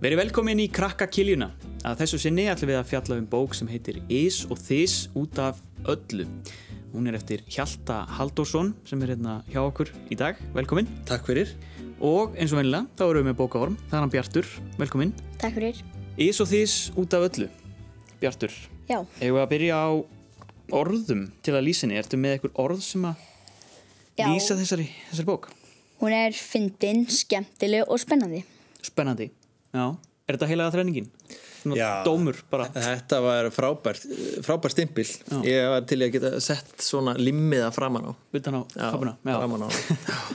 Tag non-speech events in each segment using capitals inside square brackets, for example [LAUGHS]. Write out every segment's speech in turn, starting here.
Verið velkomin í Krakka Kiljuna. Að þessu sinni ætlum við að fjalla um bók sem heitir Is og Þis út af öllu. Hún er eftir Hjalta Halldórsson sem er hérna hjá okkur í dag. Velkomin. Takk fyrir. Og eins og venilega, þá erum við með bókaform. Það er hann Bjartur. Velkomin. Takk fyrir. Is og Þis út af öllu. Bjartur, Já, eigum við að byrja á orðum til að lýsinni. Ertu með einhver orð sem að Já. lýsa þessari, þessari bók? hún er fyndin, skemmtileg og spennandi. Spennandi. Já. Er þetta heilaga þræningin? Já. dómur bara. Þetta var frábært, frábært stimpil. Ég var til að geta sett svona limmiða framan á. Utan á kapuna. framan á.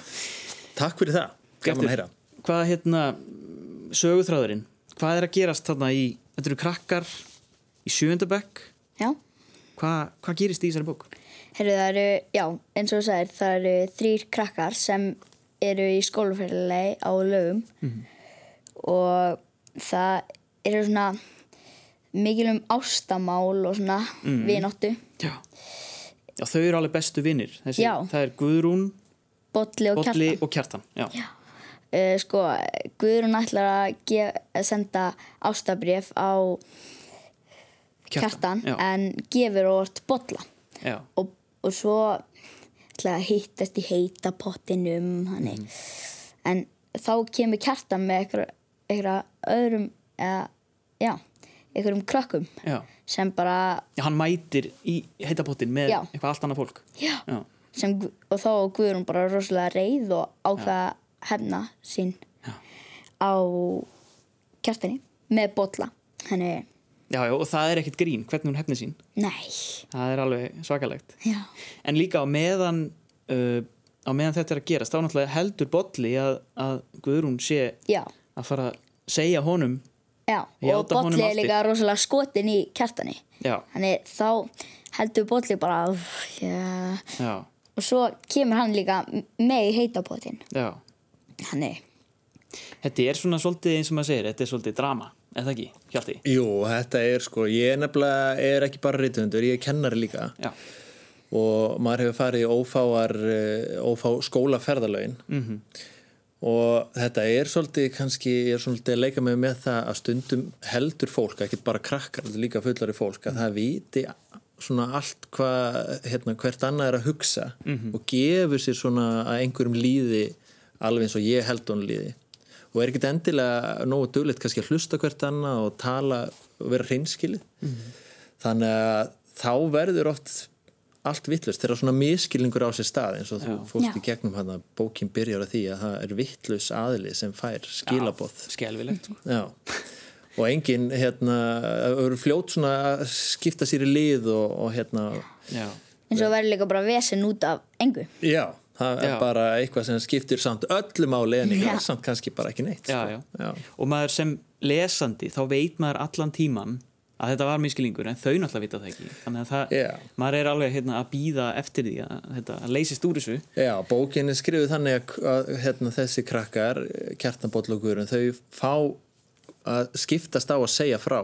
[LAUGHS] Takk fyrir það. Gaman að heyra. Hvað hérna söguþráðurinn? Hvað er að gerast þarna í, þetta eru krakkar í sjöndabökk? Já, Hvað, hvað gerist í þessari bók? herru það eru, já, eins og þú sagðir, það eru þrýr krakkar sem eru í skólafélagi á lögum og það eru svona mikil um ástamál og svona mm. vináttu, Já. Já, þau eru alveg bestu vinnir. Það er Guðrún, bolli og Bolli kjartan. og Kjartan. Já. Já. Uh, sko, Guðrún ætlar að, gef, að senda ástabrif á kjartan, Já. en gefur orð bolla. Já. og, og svo ætla að hittast í heita pottinum Mhm. en þá kemur kjartan með eitthvað, eitthvað öðrum eða, já, einhverjum krökkum Já. sem bara Já, hann mætir í heitapottin með Já. eitthvað allt annað fólk. sem, og þá var Guðrún bara rosalega reið og ákveða hefna sín á kjartinni með bolla henni, Já, já, og það er ekkert grín, hvernig hún hefni sín. nei Það er alveg svakalegt. já, En líka á meðan, uh, á meðan þetta er að gerast, þá náttúrulega heldur Bolli að, að Guðrún sé já, að fara að segja honum. Já og bolli er líka rosalega skotin í kjartinni Já, Þannig þá heldur bolli bara "Úff, já. og svo kemur hann líka með í heitapottin. já. Þannig, Þetta er svona svolítið eins og maður segir, þetta er svolítið drama er það ekki, Hjalti? Jú, þetta er sko, ég er nefnilega er ekki bara reytundur, ég er kennari líka. Já, og maður hefur farið í ófáar, eh, ófá skólaferðalögin. -hmm. Og þetta er svolítið kannski, ég er svolítið að leika mig með það að stundum heldur fólk, ekki bara krakkar, líka fullari fólk, að það viti svona allt hvað, hérna, hvert annað er að hugsa og gefur sér svona að einhverjum líði alveg eins og ég held hún líði. Og er ekkert endilega nógu duglegt kannski að hlusta hvert annað og tala og vera hreinskilið. Þannig að þá verður oft allt vittlust, þegar svona miskilningur á sér stað eins og þú fórst Já. í gegnum hann að bókin byrjar á því að það er vittlust aðili sem fær skilaboð skelvilegt sko. Já, og engin hérna, eru fljót svona að skipta sér í lið og, og hérna Já, eins og verður líka bara vesen út af engu. já, það er Já. bara eitthvað sem skiptir samt öllu máli en ekki Já. samt kannski bara ekki neitt já, sko. já, Og maður sem lesandi, þá veit maður allan tíman að þetta var miskilingur en þau náttúrulega vita það ekki þannig að það, Já. maður er alveg hérna, að býða eftir því að þetta leysist úr þessu Já, bókin er skrifuð þannig að, að hérna, þessi krakkar, kjartanbóllogurinn, þau fá að skiptast á að segja frá.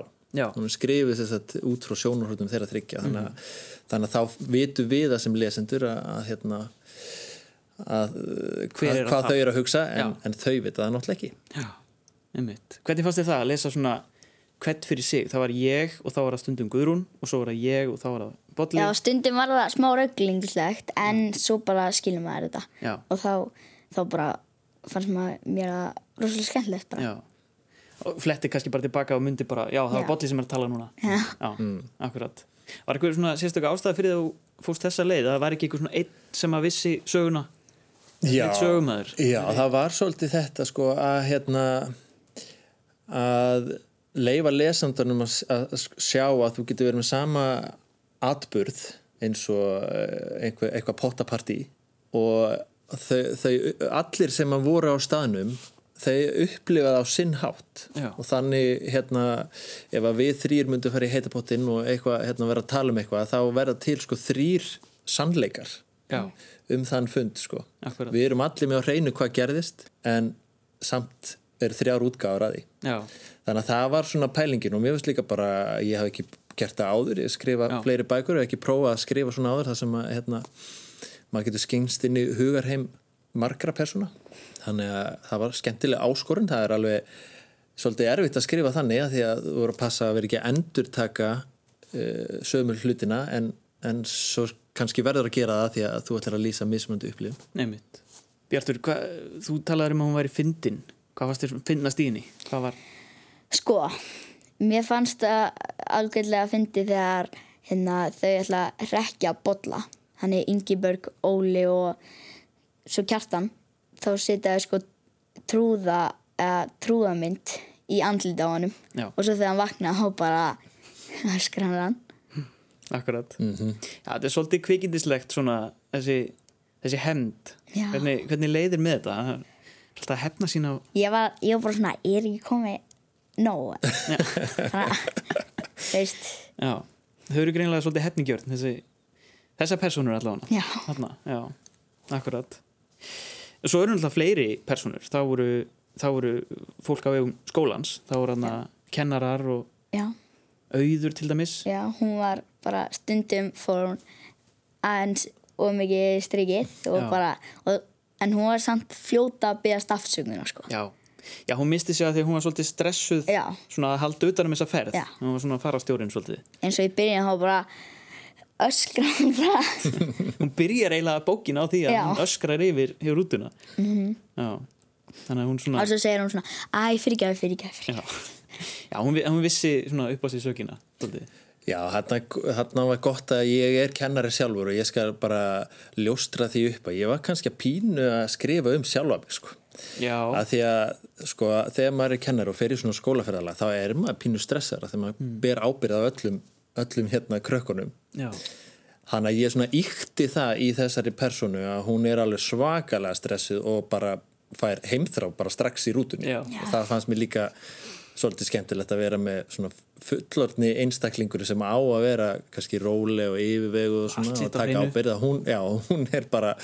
Skrifuð þess að út frá sjónurhundum þeirra þryggja. Þannig, að, þannig að þá vitum við það sem lesendur að, að, hérna, að hvað, að þau eru að hugsa en, en þau vita það náttúrulega ekki. Já, einmitt Hvernig fannst þið það að lesa svona hvert fyrir sig? Það var ég og þá var það stundum Guðrún og svo var það ég og þá var það Bolli Já, stundum var það smá rauglingslegt en svo bara skilum maður þetta. Já. Og þá, þá bara fannst maður mér að rosalega skemmtilegt bara. Já og fletti kannski bara tilbaka og myndi bara já það var Já. Bolli sem er að tala núna Já. akkurat Var eitthvað svona sérstöku ástæða fyrir því að þú fóst þessa leið að það var ekki eitthvað svona einn sem að vissi söguna Einn sögumæður Já, það var svolítið þetta sko að hérna að leifa lesandunum að, að sjá að þú getur verið með sama atburð eins og eh, einhver, eitthvað pottapartí og þau, þau, allir sem að voru á staðnum þau upplifa það á sinn hátt Já. og þannig hérna ef að við þrýr myndum fara í heitapottin og eitthvað, hérna, vera að tala um eitthvað þá verða til sko þrýr sannleikar Já, um þann fund sko. Akkúrat. við erum allir með á hreinu hvað gerðist en samt eru þrjár útgáður að því já, þannig að það var svona pælingin og mér finnst líka bara að ég haf ekki gert það áður ég skrifa Já. fleiri bækur og ekki prófa að skrifa svona áður þar sem að hérna, maður getur skengst inn í hugarheim margra persóna þannig að það var skemmtileg áskorun það er alveg svolítið erfitt að skrifa þannig að því að þú voru að passa að vera ekki að endurtaka uh, sömur hlutina en, en svo kannski verður að gera það því að þú ætlar að lýsa mismunandi upplifum. Bjartur, hva, þú talaður um að hún væri fyndin. Hvað fannst þér finnast í henni? Hvað var... Sko, mér fannst það algjörlega að fyndi þegar hérna, þau ætla að rekja bolla. Þannig Ingeborg, Óli og svo kjartan. Þá setjaði sko trúða, eða trúðamynd í andlita á. Já. Og svo þegar hann vaknaði, þá bara öskra hann hann. Akkurat. Já, þetta er svolítið kvikindislegt svona þessi, þessi hemd. Já. Hvernig, hvernig leiðir með þetta? Alltaf að hefna sín á... Ég var, ég var bara svona, er ekki komið nóg? Að, veist, Já, þau eru greinlega svolítið hefningjörn, þessi, þessa personur allavega. Já. Þarna, já, akkurat. Svo eru náttúrulega fleiri personur. Þá voru, þá voru fólk á vegum skólans. Þá voru hann kennarar og já. auður til dæmis. Já, hún var bara stundum fór hún aðeins og mikið strikið og bara, og, en hún var samt fljóta að beðast afsögnuna sko. Já. Já, hún misti sig að því að hún var svolítið stressuð Já. svona að halda utan um þessa ferð. Já. Hún var svona að fara á stjórinn svolítið. eins og í byrjun þá bara öskra hún bara [LAUGHS] Hún byrjar eiginlega bókin á því að Já. hún öskrar yfir hjá rútuna. -hmm. Já. Þannig að hún svona... og svo segir hún svona, æ, fyrirgæfi Já, Já hún, vi- hún vissi svona upp á sig sökina svolítið. Já, þarna var gott að ég er kennari sjálfur og ég skal bara ljóstra því upp að ég var kannski að pínu að skrifa um sjálfa mig sko. Já, að því að sko, þegar maður er kennari og fer í svona skólaferðalag þá er maður pínu stressar þegar maður ber ábyrð á öllum, öllum hérna krökkunum. Já, Þannig að ég svona ykti það í þessari personu að hún er alveg svakalega stressuð og bara fær heimþrá bara strax í rútunni. Já. og það fannst mér líka svolítið skemmtilegt að vera með svona fullorðni einstaklingur sem á að vera kannski róleg og yfirvegu og svona og taka ábyrða hún, já, hún er bara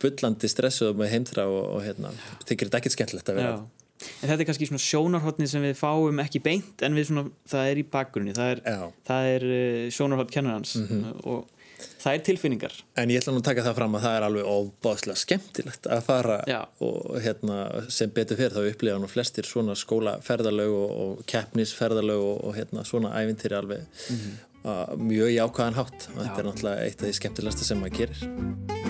bullandi stressuð með heimþrá og, og hérna, þykir þetta ekkert skemmtilegt að vera? Já. En þetta er kannski svona sjónarhóttni sem við fáum ekki beint en við svona, það er í bakgrunni, það er, það er uh, sjónarhótt kennarans. Og það er tilfinningar. En ég ætla nú að taka það fram að það er alveg óbáslega skemmtilegt að fara Já. og hérna, sem betur fyrir þá upplifa nú flestir svona skólaferðalög og, og keppnisferðalög og, og hérna, svona ævintýri alveg uh, mjög jákvæðan hátt þetta er náttúrulega eitt af því skemmtilegasta sem maður gerir.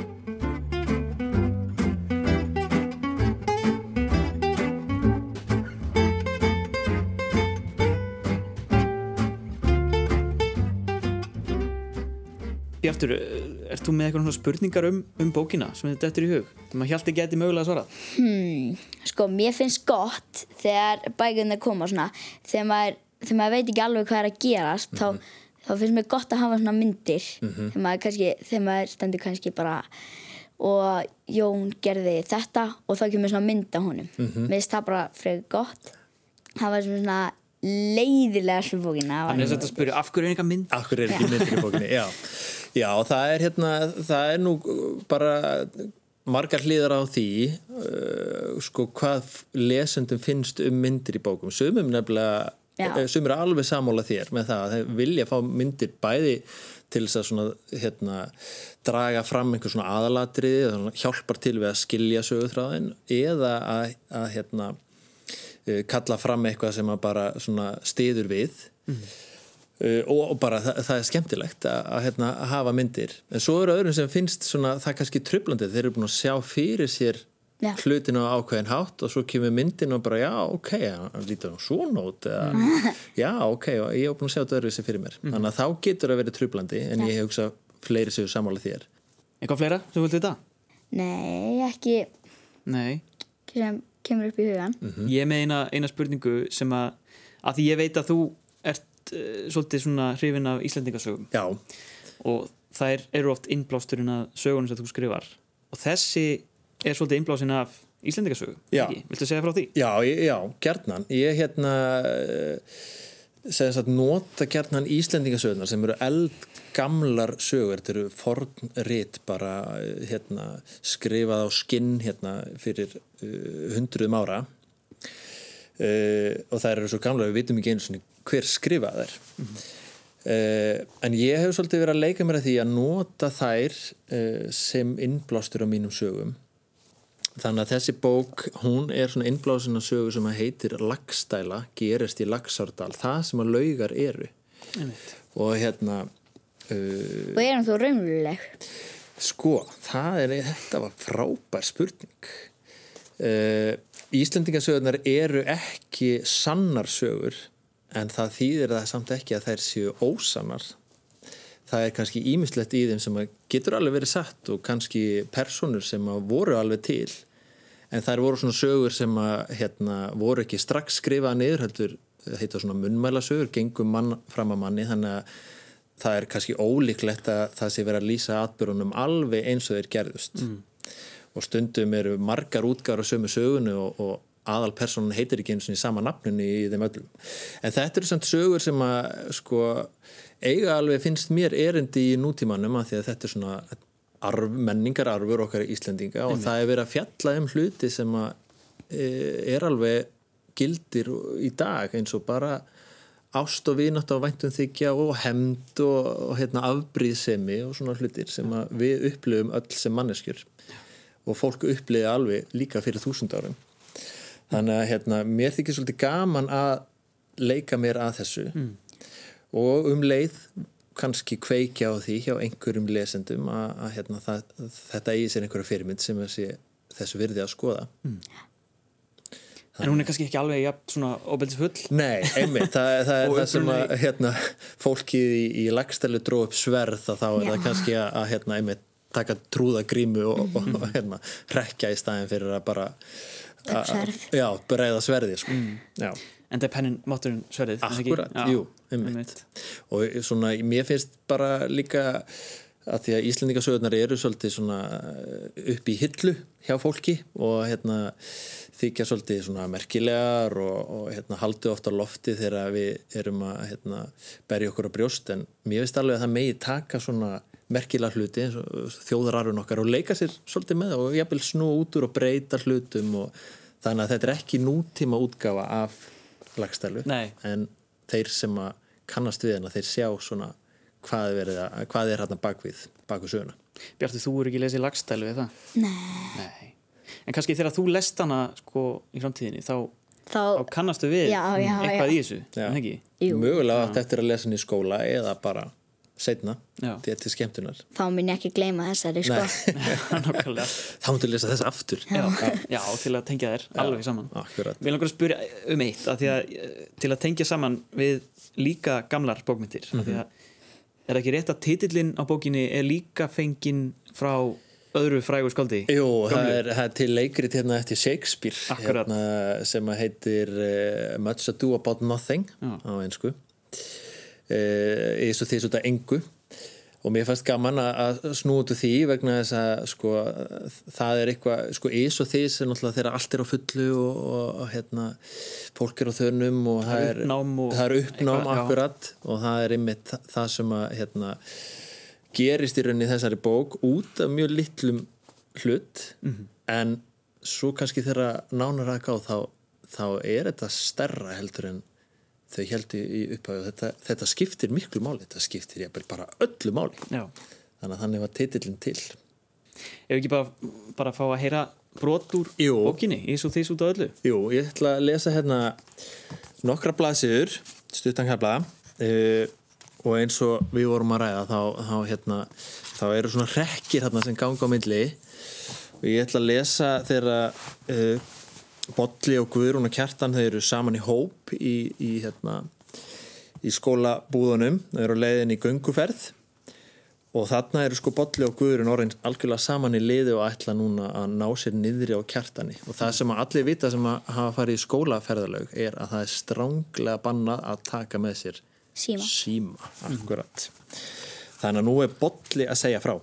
Bjartur, uh, ert þú með eitthvað spurningar um, um bókina sem þetta eftir í hug? Sem að hjálti geti mögulega að svara? sko, mér finnst gott þegar bækurnar koma svona þegar maður, þegar maður veit ekki alveg hvað er að gerast þá, þá finnst mér gott að hafa svona myndir þegar maður kannski, þegar maður stendur kannski bara og Jón gerði þetta og þá kemur svona mynd á honum mér finnst það bara frekar gott það var svona leiðilega sem bókina Þannig var- að þetta spyrja af hverju er eitthvað mynd? Akkur er ekki myndir í bókinni, [LAUGHS] já. Já, það er hérna, það er nú bara margar hliðar á því uh, sko hvað lesendum finnst um myndir í bókum. Sumum nefnilega, eh, sumir er alveg sammála þér með það að þeir vilja fá myndir bæði til þess að svona, hérna, draga fram einhver svona aðalatriði og hjálpar til við að skilja sögutráðin eða að, að hérna, uh, kalla fram eitthvað sem að bara svona stiður við. Uh, og, og bara það, það er skemmtilegt að, að, hérna, að hafa myndir. En svo eru öðrum sem finnst svona, það er kannski trublandi þeir eru búin að sjá fyrir sér Já. hlutinu á ákveðin hátt og svo kemur myndin og bara já ok, hann lítur á svona út eða [LAUGHS] já ok, og ég hef búin að sjá þetta öðru fyrir mér. Þannig að þá getur það verið trublandi en ég hugsa fleiri séu sammála þér. Eitthvað fleira sem þú vilt vita? nei, ekki. Nei. sem kemur upp í hugan Ég er með eina, eina spurningu sem að að því ég veit að þú ert uh, svolítið svona hrifin af Íslandingasögum já, og þær eru oft innblásturinn að sögunum sem þú skrifar. Og þessi er svolítið innblásin af Íslandingasögu ekki? Viltu segja frá því? já, já, gerðnan ég hérna segja þess að nota gerðnan Íslendingasögurnar sem eru eldgamlar sögur, þetta eru fornrit bara uh, hérna, skrifað á skinn hérna, fyrir uh, hundruðum ára uh, og það eru svo gamlar við vitum ekki einu svona hver skrifað þær Uh, en ég hef svolítið verið að leika mér að því að nota þær uh, sem innblástur á mínum sögum þannig að þessi bók, hún er svona innblásin að sögu sem að heitir Lagstæla, gerist í Lagsárdal, það sem að laugar eru. Einmitt. Og hérna, uh, Og er hann þú raunveruleg? sko, það er, þetta var frábær spurning. Uh, Íslendingasögurnar eru ekki sannar sögur, en það þýðir það samt ekki að þær séu ósannar. Það er kannski ímislegt í þeim sem getur alveg verið satt og kannski personur sem voru alveg til en þær voru svona sögur sem að hérna, voru ekki strax skrifað niður heldur, heita svona munnmæla sögur gengum mann fram að manni þannig að það er kannski ólíklegt að það sé verið að lýsa atbyrjunum alveg eins og þeir gerðust mm. Og stundum eru margar útgáður á sömu sögunu og, og aðal personun heitir ekki eins og í sama nafnunni í þeim öllum. En þetta eru samt sögur sem að sko eiga alveg finnst mér erindi í nútímanum að því að þetta er svona arf, menningararfur okkar Íslendinga og það er verið að fjalla um hluti sem að e, er alveg gildir í dag eins og bara ást og vinátt á væntum þykja og hemd og, og hérna, afbríðsemi og svona hlutir sem við upplifum öll sem manneskjur og fólk upplifi alveg líka fyrir þúsund árum þannig að hérna, mér þykir svolítið gaman að leika mér að þessu mm. og um leið kannski kveikja á því hjá einhverjum lesendum að, að hérna, það, þetta eigi sér einhverja fyrirmynd sem þessi, þessu virði að skoða mm. En hún er kannski ekki alveg ja, svona óbeltisfull? Nei, einmitt, það, það er [LAUGHS] það sem að hérna, fólkið í, í lagstælu dró upp sverð að þá er Já. það kannski að, að hérna, einmitt, taka trúða grímu og, mm -hmm. og hérna, rekja í staðin fyrir að bara Já, breyða sverði sko. mm. En það er pennin máturinn sverðið Akkurat, jú, einmitt og svona, mér finnst bara líka að því að Íslendingasögurnar eru svolítið svona upp í hillu hjá fólki og hérna þykja svolítið svona merkilegar og, og hérna, haldi ofta lofti þegar við erum að hérna, berja okkur á brjóst en mér finnst alveg að það megi taka svona merkilega hluti eins og þjóðararfun okkar og leika sér svolítið með það og jæfnvel snú út úr og breyta hlutum og þannig að þetta er ekki nútíma útgafa af lagstælu Nei. en þeir sem að kannast við hana þeir sjá svona hvað, verið, hvað er hérna bakvið baku söguna Bjartur, þú eru ekki lesið lagstælu við það? Nei. Nei En kannski þegar þú lest hana sko í framtíðinni þá, þá, þá kannastu við já, já, eitthvað já. í þessu, en ekki? Mögulega að þetta er að lesa henni í skóla eða bara setna því að til skemmtunar. Þá minn ég ekki gleyma þessari sko. [LAUGHS] [LAUGHS] þá múttu að lesa þess aftur. Já, já til að tengja þér alveg saman. Akkurat. við langar að spyrja um eitt að að, til að tengja saman við líka gamlar bókmyndir mm -hmm. að, er það ekki rétt að titillin á bókinni er líka fengin frá öðru frægur skáldi? Jú, það er, það er til leikrit hérna eftir Shakespeare hérna, sem heitir uh, Much Ado About Nothing já. á einsku eins og því svona engu og mér fannst gaman að snútu því vegna þess að sko, það er eitthvað, sko ís og þís er náttúrulega þegar allt er á fullu og, og, og hérna, fólk er á þönum og það er uppnám, og það er uppnám eitthvað, akkurat já. og það er einmitt það sem að hérna, gerist í rauninni þessari bók út af mjög litlum hlut mm -hmm. en svo kannski þegar nánar að gá þá, þá er þetta stærra heldur en þau heldur í upphæðu þetta, þetta skiptir miklu máli, þetta skiptir ég bara öllu máli Já. þannig að þannig var titillin til Ef ekki bara, bara fá að heyra brot úr Jú. bókinni, eins og þess út á öllu Jú, ég ætla að lesa hérna nokkra blaðsýður stuttankarla uh, eh, og eins og við vorum að ræða þá, þá, hérna, þá eru svona rekkir hérna sem ganga á myndli og ég ætla að lesa þeirra uh, Bolli og Guðrún og Kjartan þeir eru saman í hóp í, í, hérna, í skólabúðunum. Þeir eru leiðin í gunguferð og þarna eru sko Bolli og Guðrún orðin algjörlega saman í liði og ætla núna að ná sér niðri á Kjartani. Og það sem allir vita sem að hafa farið í skólaferðalög er að það er stránglega bannað að taka með sér síma, síma. Akkurat. Þannig að nú er Bolli að segja frá.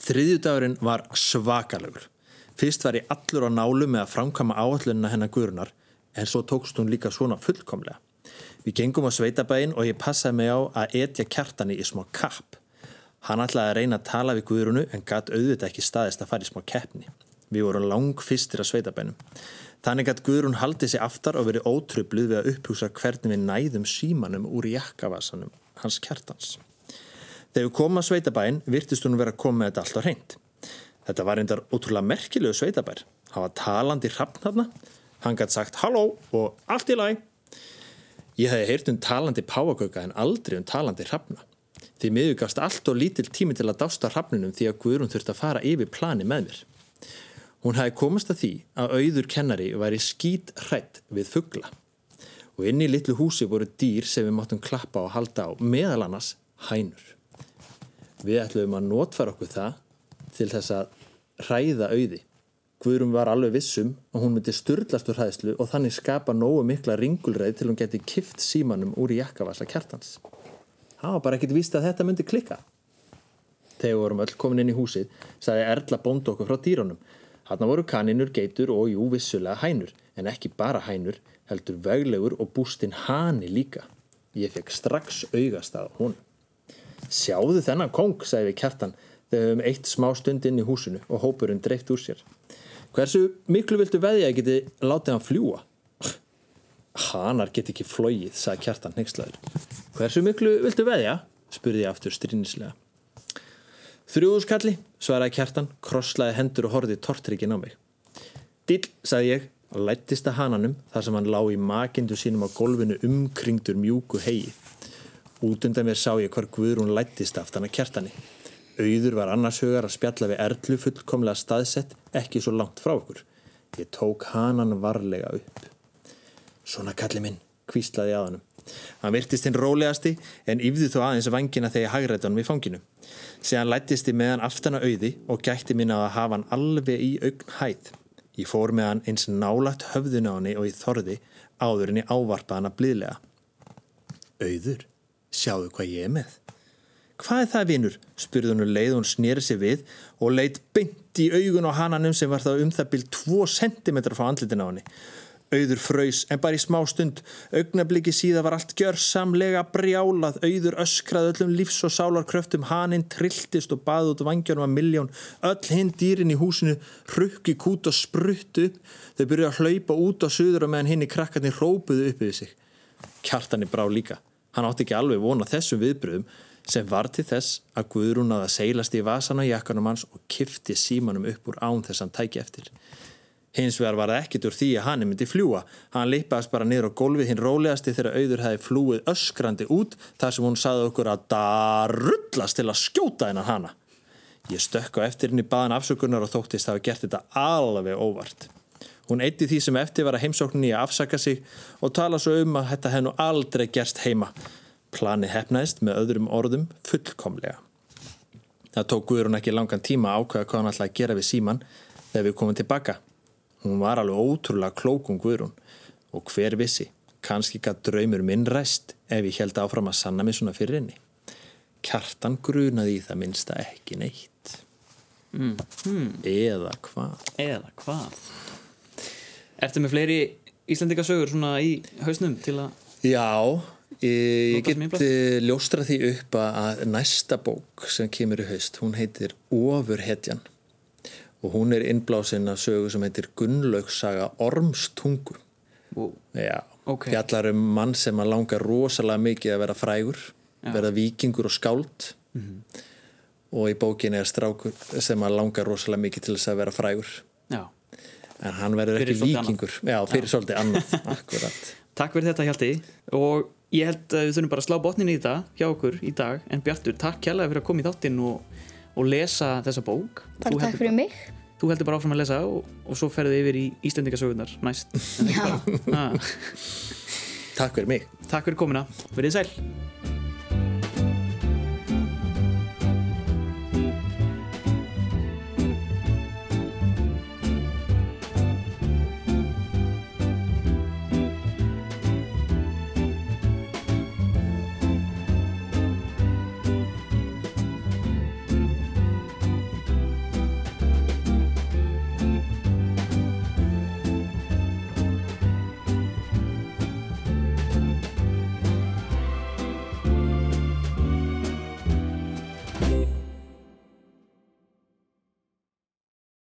Þriðjudagurinn var svakalögur Fyrst var ég allur á nálu með að framkama áallunina hennar guðrunar en svo tókst hún líka svona fullkomlega. Við gengum á sveitabæin og ég passaði mig á að etja kjartani í smá kapp. Hann ætlaði að reyna að tala við guðrunu en gatt auðvitað ekki staðist að fara í smá keppni. Við vorum lang fyrstir á sveitabænum. Þannig að guðrun haldið sér aftar og verið ótrubluð við að upphjúsa hvernig við næðum símanum úr jakkavasanum hans kjartans. Þegar við komum á sveitabæin virtist hún vera að koma með þetta allt á hreint. Þetta var reyndar ótrúlega merkilegu sveitabær. Það var talandi hrafnarna. Hann gætt sagt halló og allt í læg. Ég hef heyrt um talandi páagauka en aldrei um talandi hrafna. Því miður gafst allt og lítill tími til að dásta hrafnunum því að Guðrún þurfti að fara yfir plani með mér. Hún hefði komast að því að auður kennari væri skít hrætt við fuggla. Og inn í litlu húsi voru dýr sem við máttum klappa og halda á, meðal annars hænur. Við ætlum að notfara okkur það til þess að hræða auði. Guðrum var alveg vissum og hún myndi styrlast úr hræðslu og þannig skapa nógu mikla ringulreið til hún geti kift símanum úr í jakkavasa kjartans. Það var bara ekkit víst að þetta myndi klikka. Þegar við vorum öll komin inn í húsið, sagði Erla bónd okkur frá dýrónum. Hanna voru kaninur, geitur og jú vissulega hænur, en ekki bara hænur, heldur veglegur og bústinn hani líka. Ég fekk strax augast að hún. Sjáðu þennan kong, sagði við kjartan, höfum eitt smá stund inn í húsinu og hópurinn dreift úr sér. Hversu miklu viltu veðja að geti látið hann fljúa? Hanar get ekki flóið, sagði kjartan nexlaður. Hversu miklu viltu veðja? spurði ég aftur strínislega. Þrjúðuskalli, svaraði kjartan, krosslaði hendur og horfið tortrikinn á mig. Dill, sagði ég, og lættist að hananum þar sem hann lá í makindu sínum á golfinu umkringdur mjúku hegi. Út undan mér sá ég hvar Guðrún lættist aftan að kjartani. Auður var annars hugar að spjalla við erlu fullkomlega staðsett, ekki svo langt frá okkur. Ég tók hanan varlega upp. Svona kalli minn, kvíslaði að hannum. Hann virtist hinn rólegasti en yfði þó aðeins vangina þegar ég hagrætti honum í fanginu. Sér lættist ég með hann aftana auði og gætti mín að hafa hann alveg í augn hæð. Ég fór með hann eins nálagt höfðun á hann og ég þorði áður en ég ávarpa hann að blíðlega. Auður, sjáu hvað ég er með. Hvað er það vinnur? spurði hún og leið hún snýri sig við og leitt beint í augun á hananum sem var þá um það byrj 2 cm frá andlitin á hann. Auður fröys en bara í smá stund. Augnabliki síða var allt gjörsamlega brjálað. Auður öskrað öllum lífs og sálarkröftum. Haninn trilltist og baði út vangjónum að miljón. Öll hinn dýrin í húsinu rukki kút og spruttu upp. Þau byrjuði að hlaupa út á söður og meðan hinn í krakkarnir rópuðu upp við sig. Kjartani brá líka. Hann átti ekki alveg vona þessum viðbröðum sem var til þess að Guðrún að seilast í vasan á jakkanum hans og kifti símanum upp úr án þess að hann tæki eftir. Hins vegar var það ekkit úr því að hann myndi fljúa. Hann lippaðast bara niður á gólfið hinn rólegasti þegar auður hefði flúið öskrandi út þar sem hún saði okkur að það rullast til að skjóta hennar hana. Ég stökk á eftir henni baðan afsökunar og þóttist hafa gert þetta alveg óvart. Hún eitti því sem eftir var að heimsókninni að afsaka sig og tala svo um að þetta hennu aldrei gerst heima. Plani hefnaðist með öðrum orðum fullkomlega. Það tók Guðrún ekki langan tíma að ákveða hvað hann ætlaði að gera við síman þegar við komum tilbaka. Hún var alveg ótrúlega klókung Guðrún og hver vissi, kannski gætt draumur minn ræst ef ég held áfram að sanna mig svona fyrir henni. Kjartan grunaði í það minnsta ekki neitt. Mm. Mm. Eða hvað? Eða hvað? Ertu með fleiri Íslandikasögur svona í hausnum til að... Já, ég, get eh, ljóstra því upp að næsta bók sem kemur í haust, hún heitir Ofurhetjan og hún er innblásin af sögu sem heitir Gunnlaugsaga Ormstungu. Wow. Já, Ok. fjallar um mann sem að langar rosalega mikið að vera frægur, vera vikingur og skáld Mhm. og í bókinni er strákur sem að langar rosalega mikið til þess að vera frægur Já. en hann verður ekki vikingur Já, fyrir svolítið annað, [LAUGHS] akkurat Takk fyrir þetta Hjalti og ég held að við þurfum bara að slá botnin í þetta hjá okkur í dag en Bjartur, takk kjærlega fyrir að koma í þáttinn og, og lesa þessa bók Bara takk heldur fyrir mig. Þú heldur bara áfram að lesa og, og svo ferðu yfir í Íslendingasögurnar næst Já. ah. Takk fyrir mig Takk fyrir komina, verið sæl